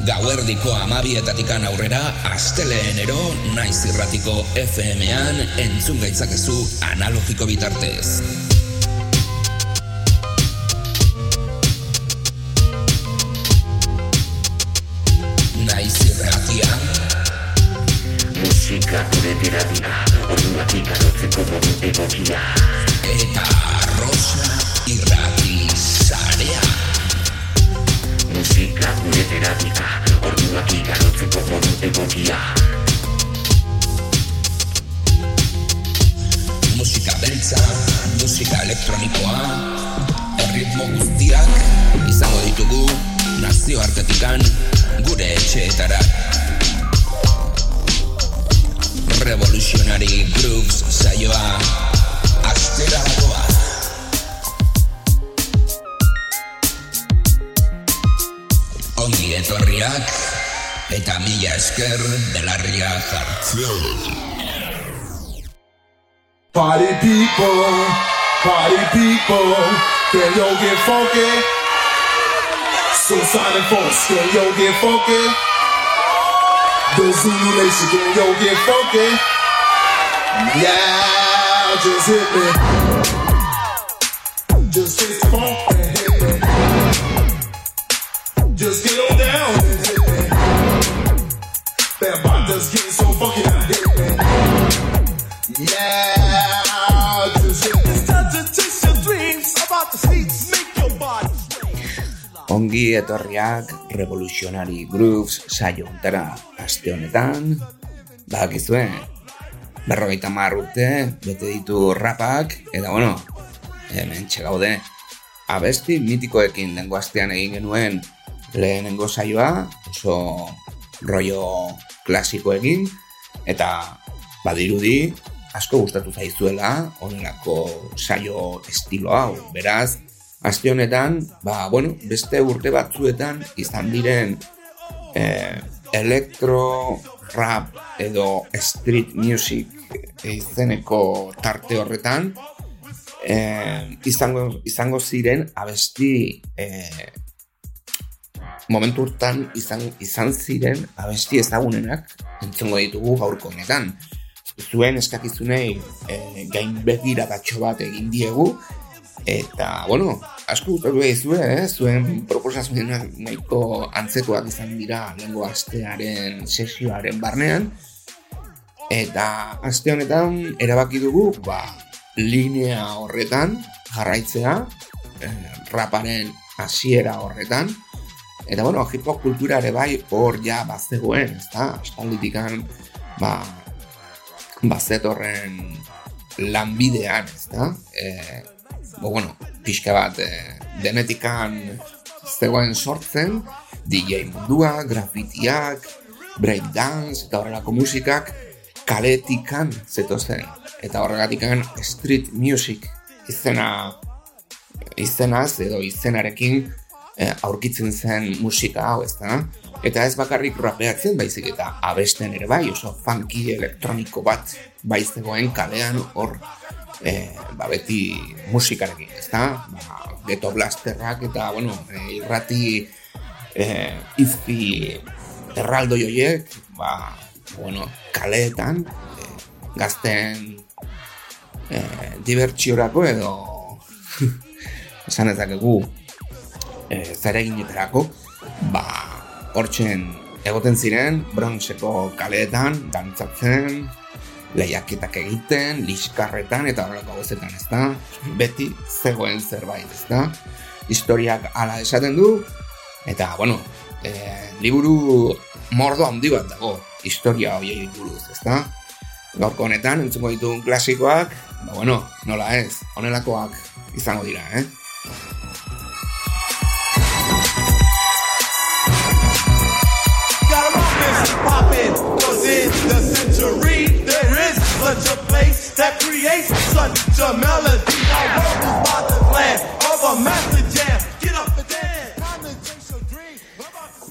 Gauerdiko amabietatikan aurrera, asteleenero naiz irratiko FM-an entzun gaitzakezu analogiko bitartez. Naiz irratia. Musika gure terapia, orduak ikarotzeko modu egokia. Eta Rosa irrati zarea. Musika gure terapia, orduak ikarotzeko modu egokia. Musika beltza, musika elektronikoa, erritmo guztiak izango ditugu nazioartetikan gure etxeetara. Revolutionary Grooves saioa astera doa. Ongi etorriak eta mila esker. Party people, party people, can yo get funky? Suicide force, can yo get funky? The Zulu Nation, can yo get funky? Yeah, just hit me. Just hit the funk and hit me. Just get on just getting so funky now, hit. Yeah, just hit. Me. Time to chase your dreams. About the seats, make your body Ongi etorriak Revolutionary Grooves saio ontara. Aste honetan, bakizue, berrogeita mar urte, bete ditu rapak, eta bueno, hemen txegaude, abesti mitikoekin lengo astean egin genuen lehenengo saioa, oso rollo klasikoekin, eta badirudi asko gustatu zaizuela honelako saio estilo hau, beraz, Aste honetan, ba, bueno, beste urte batzuetan izan diren eh, electro, rap edo street music izeneko tarte horretan eh, izango, izango ziren abesti eh, momentu urtan izan, izan ziren abesti ezagunenak entzongo ditugu gaurko honetan. Zuen eskakizunei eh, gain begiratatxo bat egin diegu, Eta, bueno, asko gustatu daizue, eh? zuen proposazioak nahiko antzekoak izan dira lengo astearen sesioaren barnean. Eta aste honetan erabaki dugu, ba, linea horretan jarraitzea, eh, raparen hasiera horretan. Eta, bueno, hip hop kultura ere bai hor ja bazegoen, ezta? Aspalditikan, ba, bazetorren lanbidean, ezta? Eh, bo, bueno, pixka bat e, denetikan zegoen sortzen, DJ mundua, grafitiak, breakdance eta horrelako musikak kaletikan zetozen. Eta horregatikan street music izena izenaz edo izenarekin aurkitzen zen musika hau, ez da? Eta ez bakarrik rapeatzen baizik eta abesten ere bai, oso funky elektroniko bat baizegoen kalean hor e, ba, beti musikarekin, ezta? Ba, geto blasterrak eta, bueno, e, irrati e, izki erraldo joiek, ba, bueno, kaleetan, e, gazten e, dibertsiorako edo esan ezakegu e, zereginetarako, ba, hortzen egoten ziren, Bronxeko kaleetan, dantzatzen, lehiaketak egiten, liskarretan eta horrelako gauzetan, ezta? Beti zegoen zerbait, ezta? Historiak hala esaten du, eta, bueno, e, liburu mordo handi bat dago, historia horiei buruz, ezta? Gaurko honetan, entzungo ditugun klasikoak, ba, bueno, nola ez, honelakoak izango dira, eh? Gotta rock this poppin', cause in the century there is such a place that creates such a melody. World is by the land of a master jam. Get up and dance.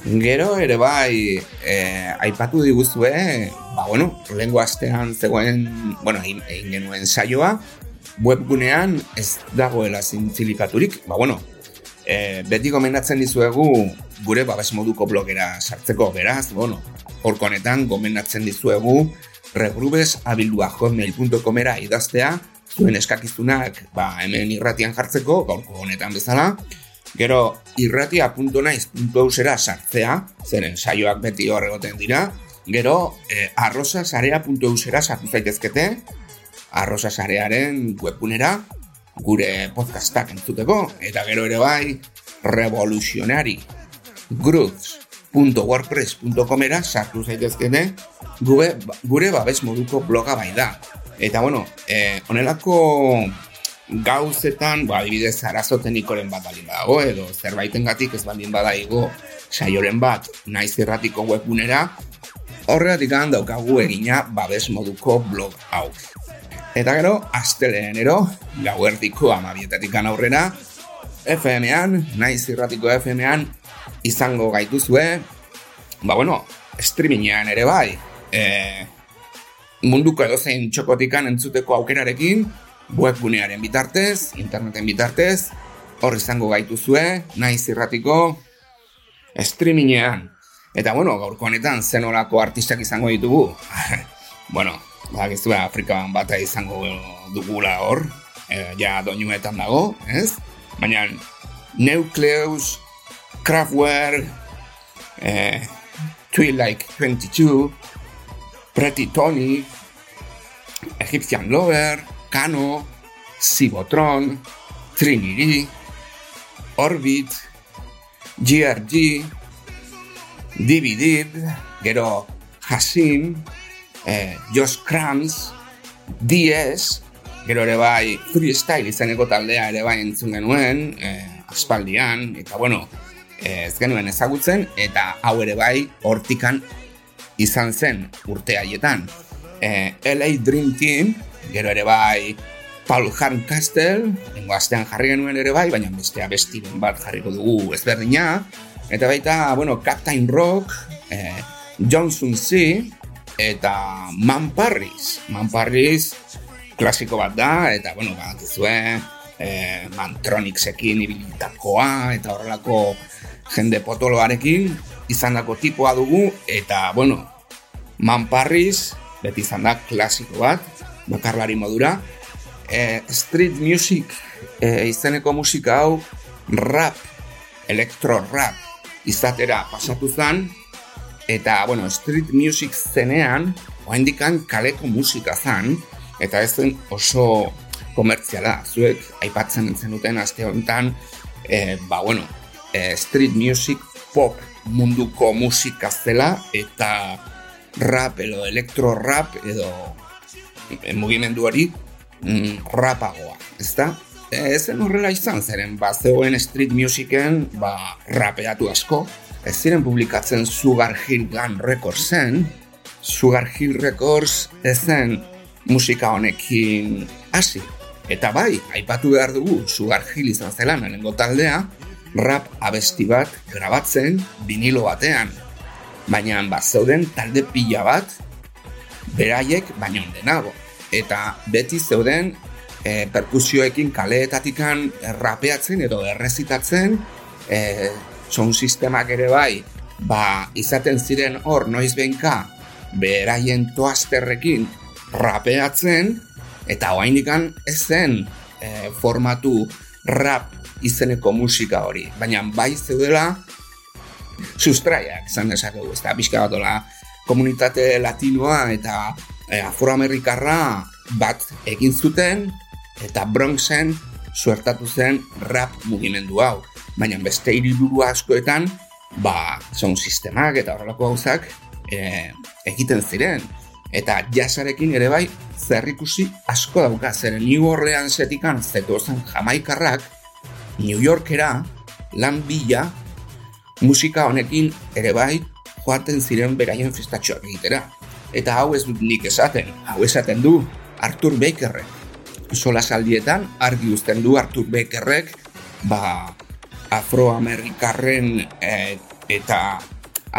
Gero ere bai, eh, aipatu diguzue, ba bueno, lehengo astean zegoen, bueno, egin genuen saioa, webgunean ez dagoela zintzilikaturik, ba bueno, e, beti gomendatzen dizuegu gure babes moduko blogera sartzeko, beraz, bueno, horko honetan gomendatzen dizuegu regrubes abildua hotmail.comera idaztea, zuen eskakizunak ba, hemen irratian jartzeko, gaurko honetan bezala, Gero, irratia.naiz.eusera sartzea, zeren saioak beti horregoten dira. Gero, eh, arrosasarea.eusera sartu zaitezkete, arrosasarearen webunera, gure podcastak entzuteko, eta gero ere bai, revolutionary grooves.wordpress.comera sartu zaitezkene gure, gure babes moduko bloga bai da. Eta bueno, eh, onelako gauzetan, ba, adibidez, arazo teknikoren bat balin badago, edo zerbaiten gatik ez balin badaigo saioren bat naiz erratiko webunera, horregatik daukagu egina babes moduko blog hau. Eta gero, asteleenero, gauerdiko amabietatik aurrera, FM-an, naiz irratiko FM-an, izango gaituzue, ba bueno, streamingean ere bai, e, munduko edozein txokotikan entzuteko aukerarekin, webgunearen bitartez, interneten bitartez, hor izango gaituzue, naiz irratiko, streamingean. Eta bueno, gaurko honetan zenolako artistak izango ditugu. bueno, Bagizue Afrikan bata izango dugula hor, e, ja doinuetan dago, ez? Baina Nucleus, Kraftwerk, e, Twilight 22, Pretty Tony, Egyptian Lover, Kano, Sibotron, Trinity, Orbit, GRG, DVD, gero Hasim, eh, Josh Krams, DS, gero ere bai freestyle izaneko taldea ere bai entzun genuen, eh, aspaldian, eta bueno, eh, ez genuen ezagutzen, eta hau ere bai hortikan izan zen urte haietan. Eh, LA Dream Team, gero ere bai Paul Castle, lengo astean jarri genuen ere bai, baina bestea bestiren bat jarriko dugu ezberdina, eta baita, bueno, Captain Rock, eh, Johnson C, eta Man Parris. Man Parris klasiko bat da, eta, bueno, bat izue, eh, Mantronixekin ibilitakoa, eta horrelako jende potoloarekin, izan tipoa dugu, eta, bueno, Man Parris, beti izan da klasiko bat, bakarlari modura, eh, street music eh, izeneko musika hau, rap, electro rap, izatera pasatu zen, eta, bueno, street music zenean, oaindikan kaleko musika zan, eta ez zen oso komertziala, zuek aipatzen duten aste honetan, e, ba, bueno, e, street music pop munduko musika zela, eta rap edo electro rap edo e, mugimendu hori mm, rapagoa, ez da? Ez zen horrela izan, zeren, ba, zegoen street musicen, ba, rapeatu asko, ez ziren publikatzen Sugar Hill Gun Recordsen, Sugar Hill Records ezen musika honekin hasi. Eta bai, aipatu behar dugu Sugar Hill izan zelan nengo taldea, rap abesti bat grabatzen vinilo batean. Baina bat zeuden talde pila bat, beraiek baino denago. Eta beti zeuden e, perkusioekin kaleetatikan rapeatzen edo errezitatzen, e, sound sistemak ere bai, ba, izaten ziren hor noiz benka, beraien toazterrekin rapeatzen, eta hoa indikan ez zen e, formatu rap izeneko musika hori. Baina bai zeudela sustraiak, izan dezakegu, ez da, pixka bat komunitate latinoa eta e, afroamerikarra bat egin zuten, eta Bronxen suertatu zen rap mugimendu hau baina beste hiriburu askoetan, ba, son sistemak eta horrelako gauzak e, egiten ziren. Eta jasarekin ere bai, zerrikusi asko dauka, zeren New Orleansetikan zetozen jamaikarrak, New Yorkera, lan bila, musika honekin ere bai, joaten ziren beraien festatxoak egitera. Eta hau ez dut nik esaten, hau esaten du Arthur Bakerrek. Sola saldietan, argi uzten du Arthur Bakerrek, ba, afroamerikarren e, eta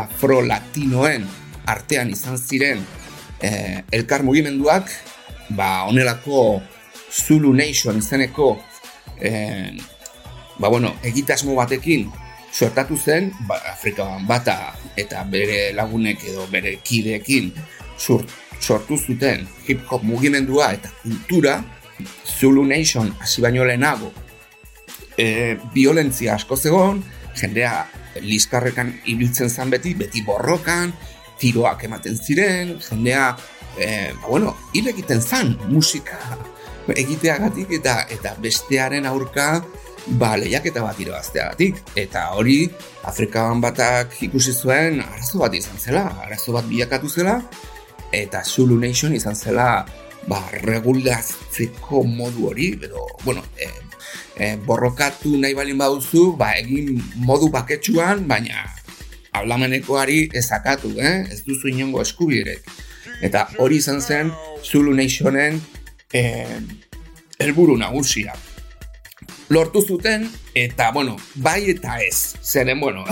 afro-latinoen artean izan ziren e, elkar mugimenduak, ba, onelako Zulu Nation izeneko e, ba, bueno, egitasmo batekin sortatu zen, ba, Afrikan bata eta bere lagunek edo bere kideekin sortu zuten hip-hop mugimendua eta kultura, Zulu Nation hasi baino lehenago, e, violentzia asko zegoen, jendea liskarrekan ibiltzen zen beti, beti borrokan, tiroak ematen ziren, jendea, e, ba, bueno, hil egiten zen musika egiteagatik eta eta bestearen aurka ba, lehiaketa bat irabazteagatik. Eta hori, Afrikan batak ikusi zuen arazo bat izan zela, arazo bat bilakatu zela, eta Zulu Nation izan zela ba, regulatzeko modu hori, edo, bueno, e, e, borrokatu nahi balin baduzu, ba, egin modu baketsuan, baina hablamenekoari ezakatu, eh? ez duzu inongo eskubirek. Eta hori izan zen Zulu Nationen eh, elburu nagusia. Lortu zuten, eta, bueno, bai eta ez. Zeren, bueno,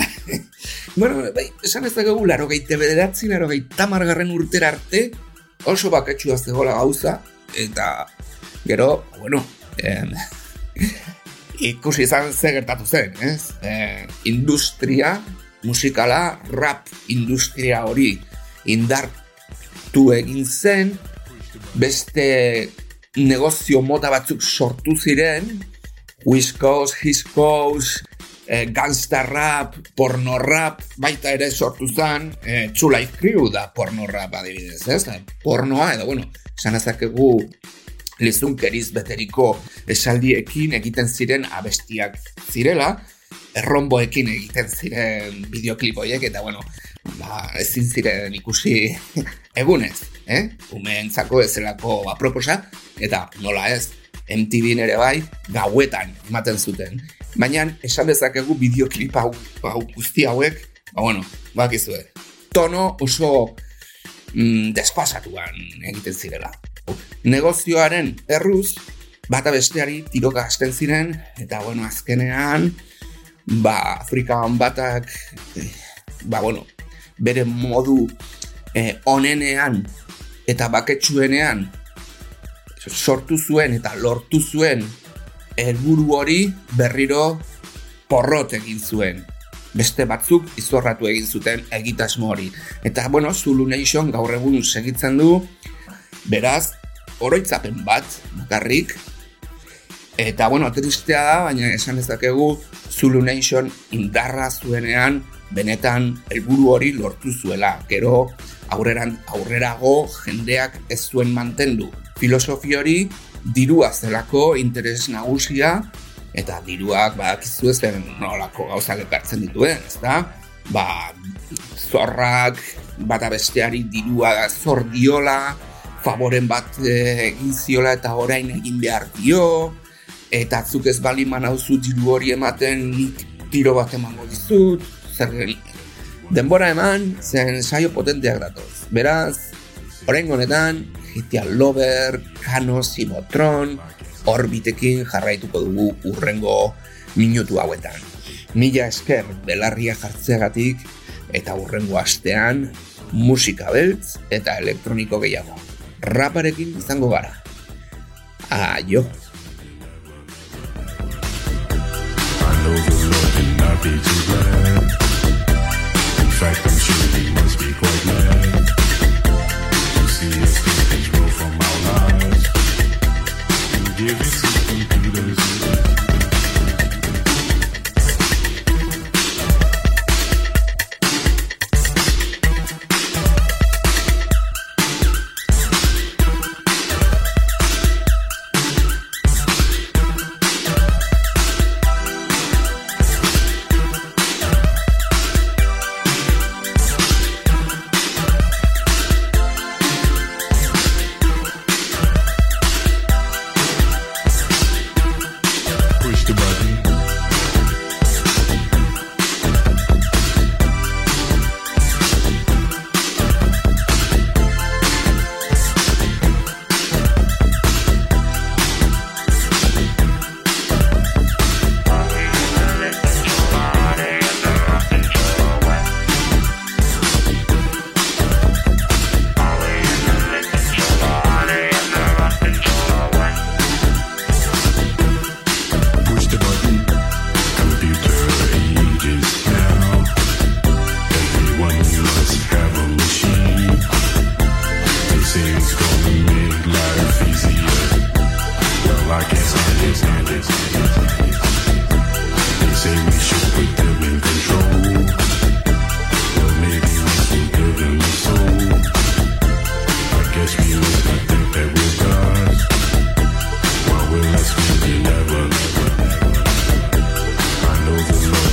bueno, bai, esan ez dugu, laro gehi bederatzi, laro gehi tamargarren urtera arte, oso baketxua zegoela gauza, eta, gero, bueno, eh, ikusi izan ze gertatu zen, ez? Eh, industria, musikala, rap industria hori indartu egin zen, beste negozio mota batzuk sortu ziren, East Coast, eh, gangsta rap, porno rap, baita ere sortu zen, eh, Life Crew da porno rap adibidez, ez? Pornoa, edo, bueno, esan ezakegu lizunkeriz beteriko esaldiekin egiten ziren abestiak zirela, erromboekin egiten ziren bideoklipoiek, eta bueno, ba, ezin ziren ikusi egunez, eh? Umeentzako ezelako aproposa, eta nola ez, MTV ere bai, gauetan ematen zuten. Baina, esan dezakegu bideoklip hau, hau guzti hauek, ba bueno, bakizue, tono oso mm, despasatuan egiten zirela. Negozioaren erruz, bata besteari tiroka hasten ziren, eta bueno, azkenean, ba, Afrikan batak, eh, ba bueno, bere modu eh, onenean eta baketsuenean sortu zuen eta lortu zuen helburu hori berriro porrot egin zuen. Beste batzuk izorratu egin zuten egitasmo hori. Eta, bueno, Zulu Nation gaur egun segitzen du, beraz, oroitzapen bat, bakarrik, eta, bueno, tristea da, baina esan ezakegu Zulu Nation indarra zuenean, benetan helburu hori lortu zuela. Gero, aurreran, aurrerago jendeak ez zuen mantendu filosofi hori dirua zelako interes nagusia eta diruak badakizu ez nolako gauzak ekartzen dituen, ezta? Ba, zorrak bata besteari dirua zor diola, favoren bat eh, egin ziola eta orain egin behar dio, eta atzuk ez bali manauzu diru hori ematen nik tiro bat emango dizut, zer denbora eman, zen saio potenteak datoz. Beraz, orain honetan, Hitia Lover, Kano, Simotron, Orbitekin jarraituko dugu urrengo minutu hauetan. Mila esker belarria jartzeagatik eta urrengo astean musika beltz eta elektroniko gehiago. Raparekin izango gara. Aio! In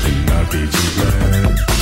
cannot be too glad.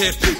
Yeah.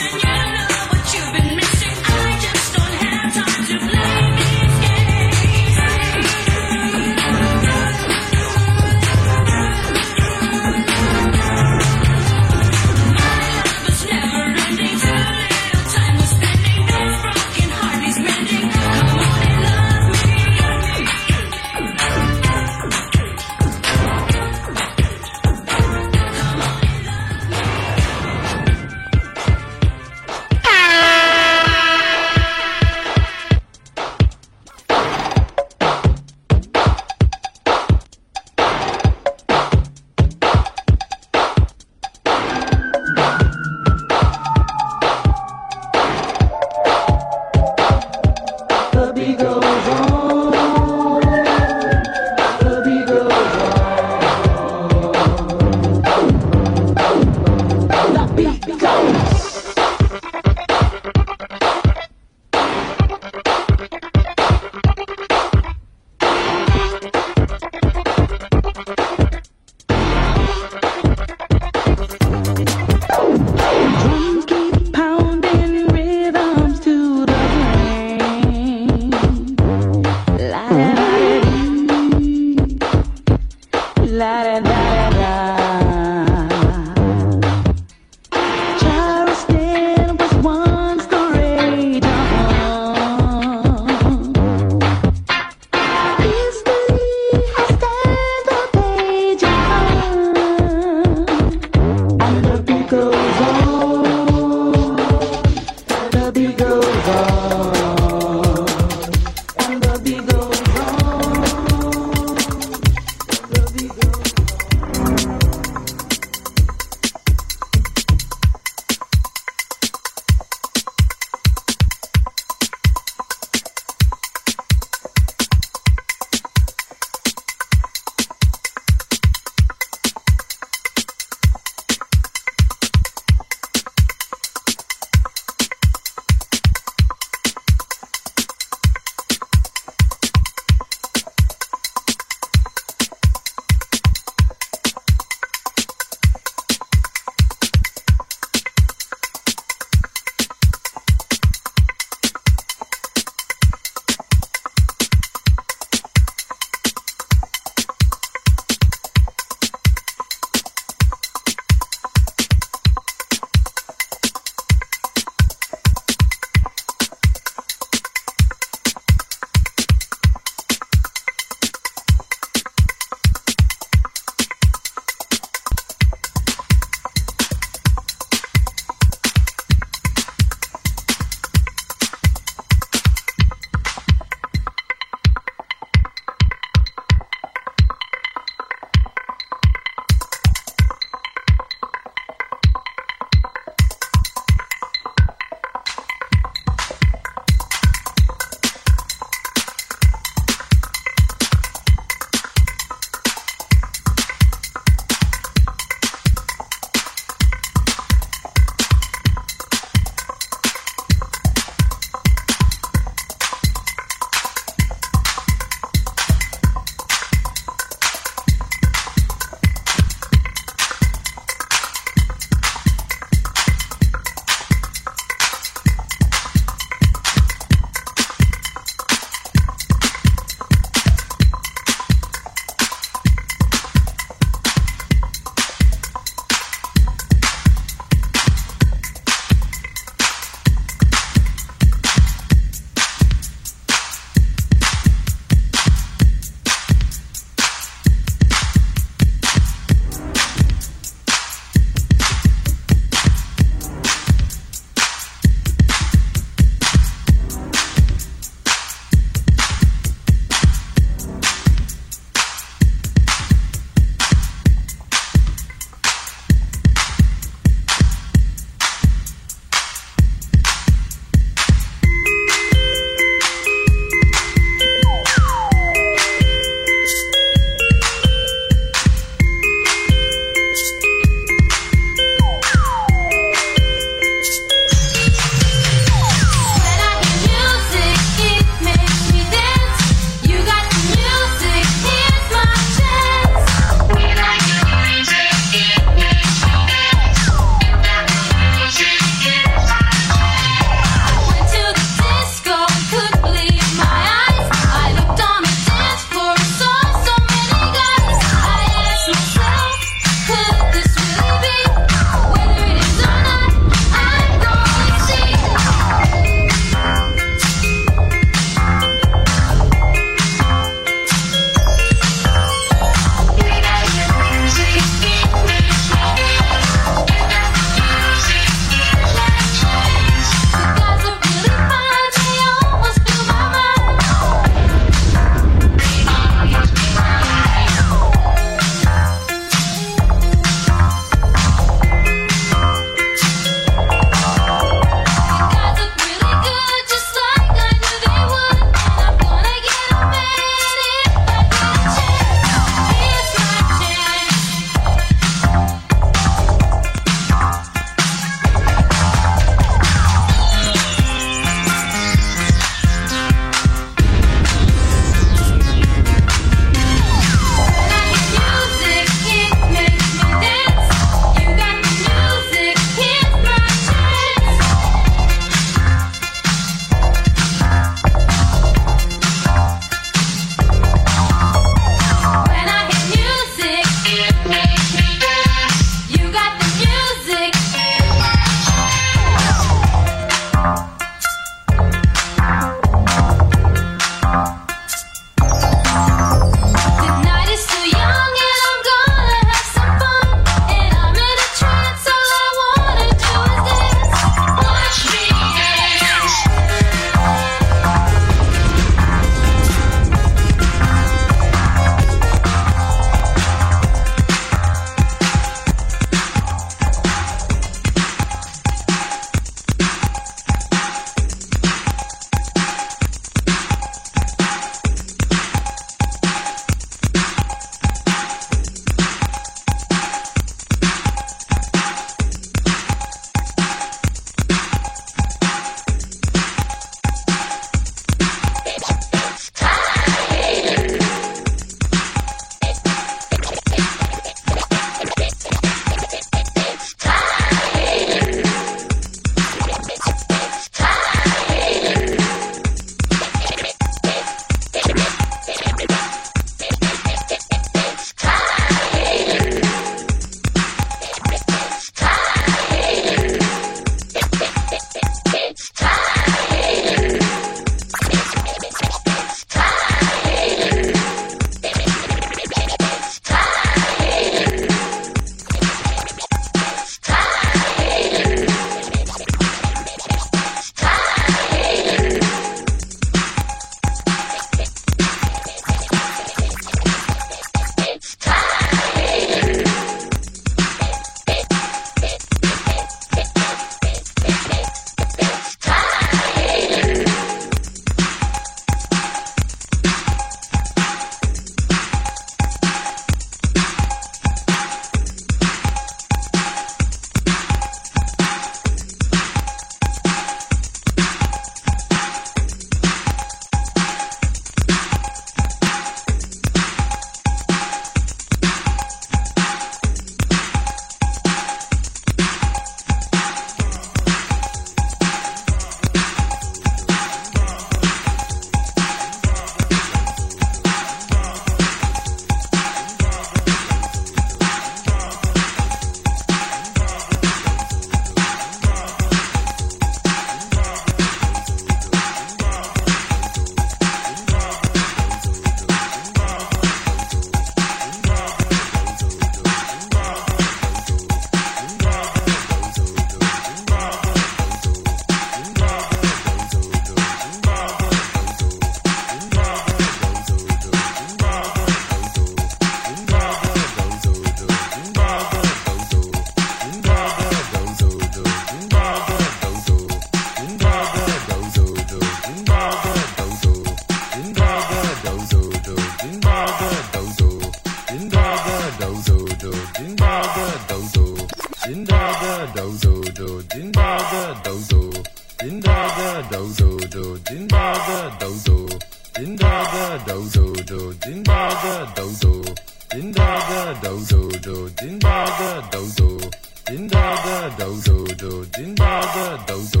抖抖金塔的抖抖抖金塔的抖抖金塔的抖抖抖金塔的抖抖金塔的抖抖抖金塔的抖抖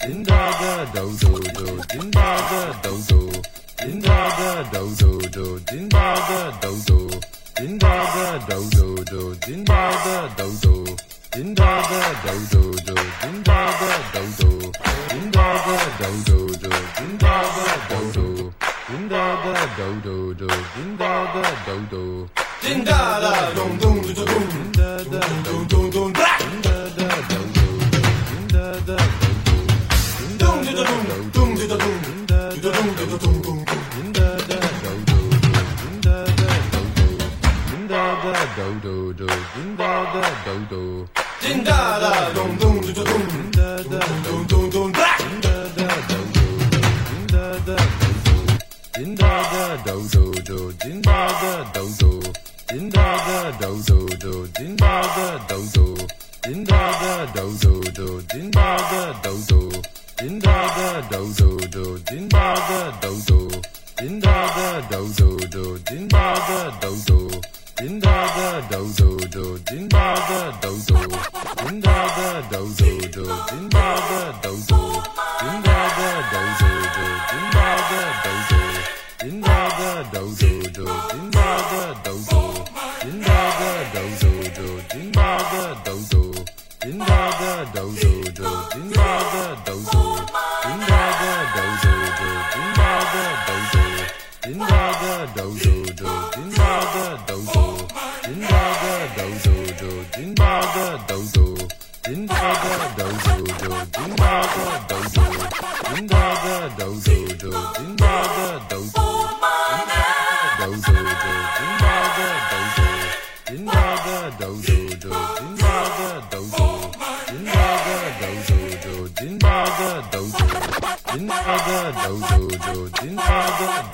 金塔的抖抖抖金塔的抖抖金塔的抖抖金的金塔的抖抖金的 Din da da do do do, din da da do do, din da da do do do, din da da do do, din da da do do do, din da da do do, din da da dum dum dum dum, din da da dum dum dum, din da da do do, din da da do do, din da da dum dum dum dum, din da da dum dum dum dum, din da da do do, din da da do do, din da da do do do, din da da do do. din da da dum dum dum dum dum dum dum black din da da do do do din da da do do din da da do do do din da da do do din da da do do do din da da do do din da da do do do din da da do do din da da do do do din da da do do din da da do do do din da da do do din da da do do do din da da do do din da da do do do da da do do din da da do do do da da do do din da da do do Never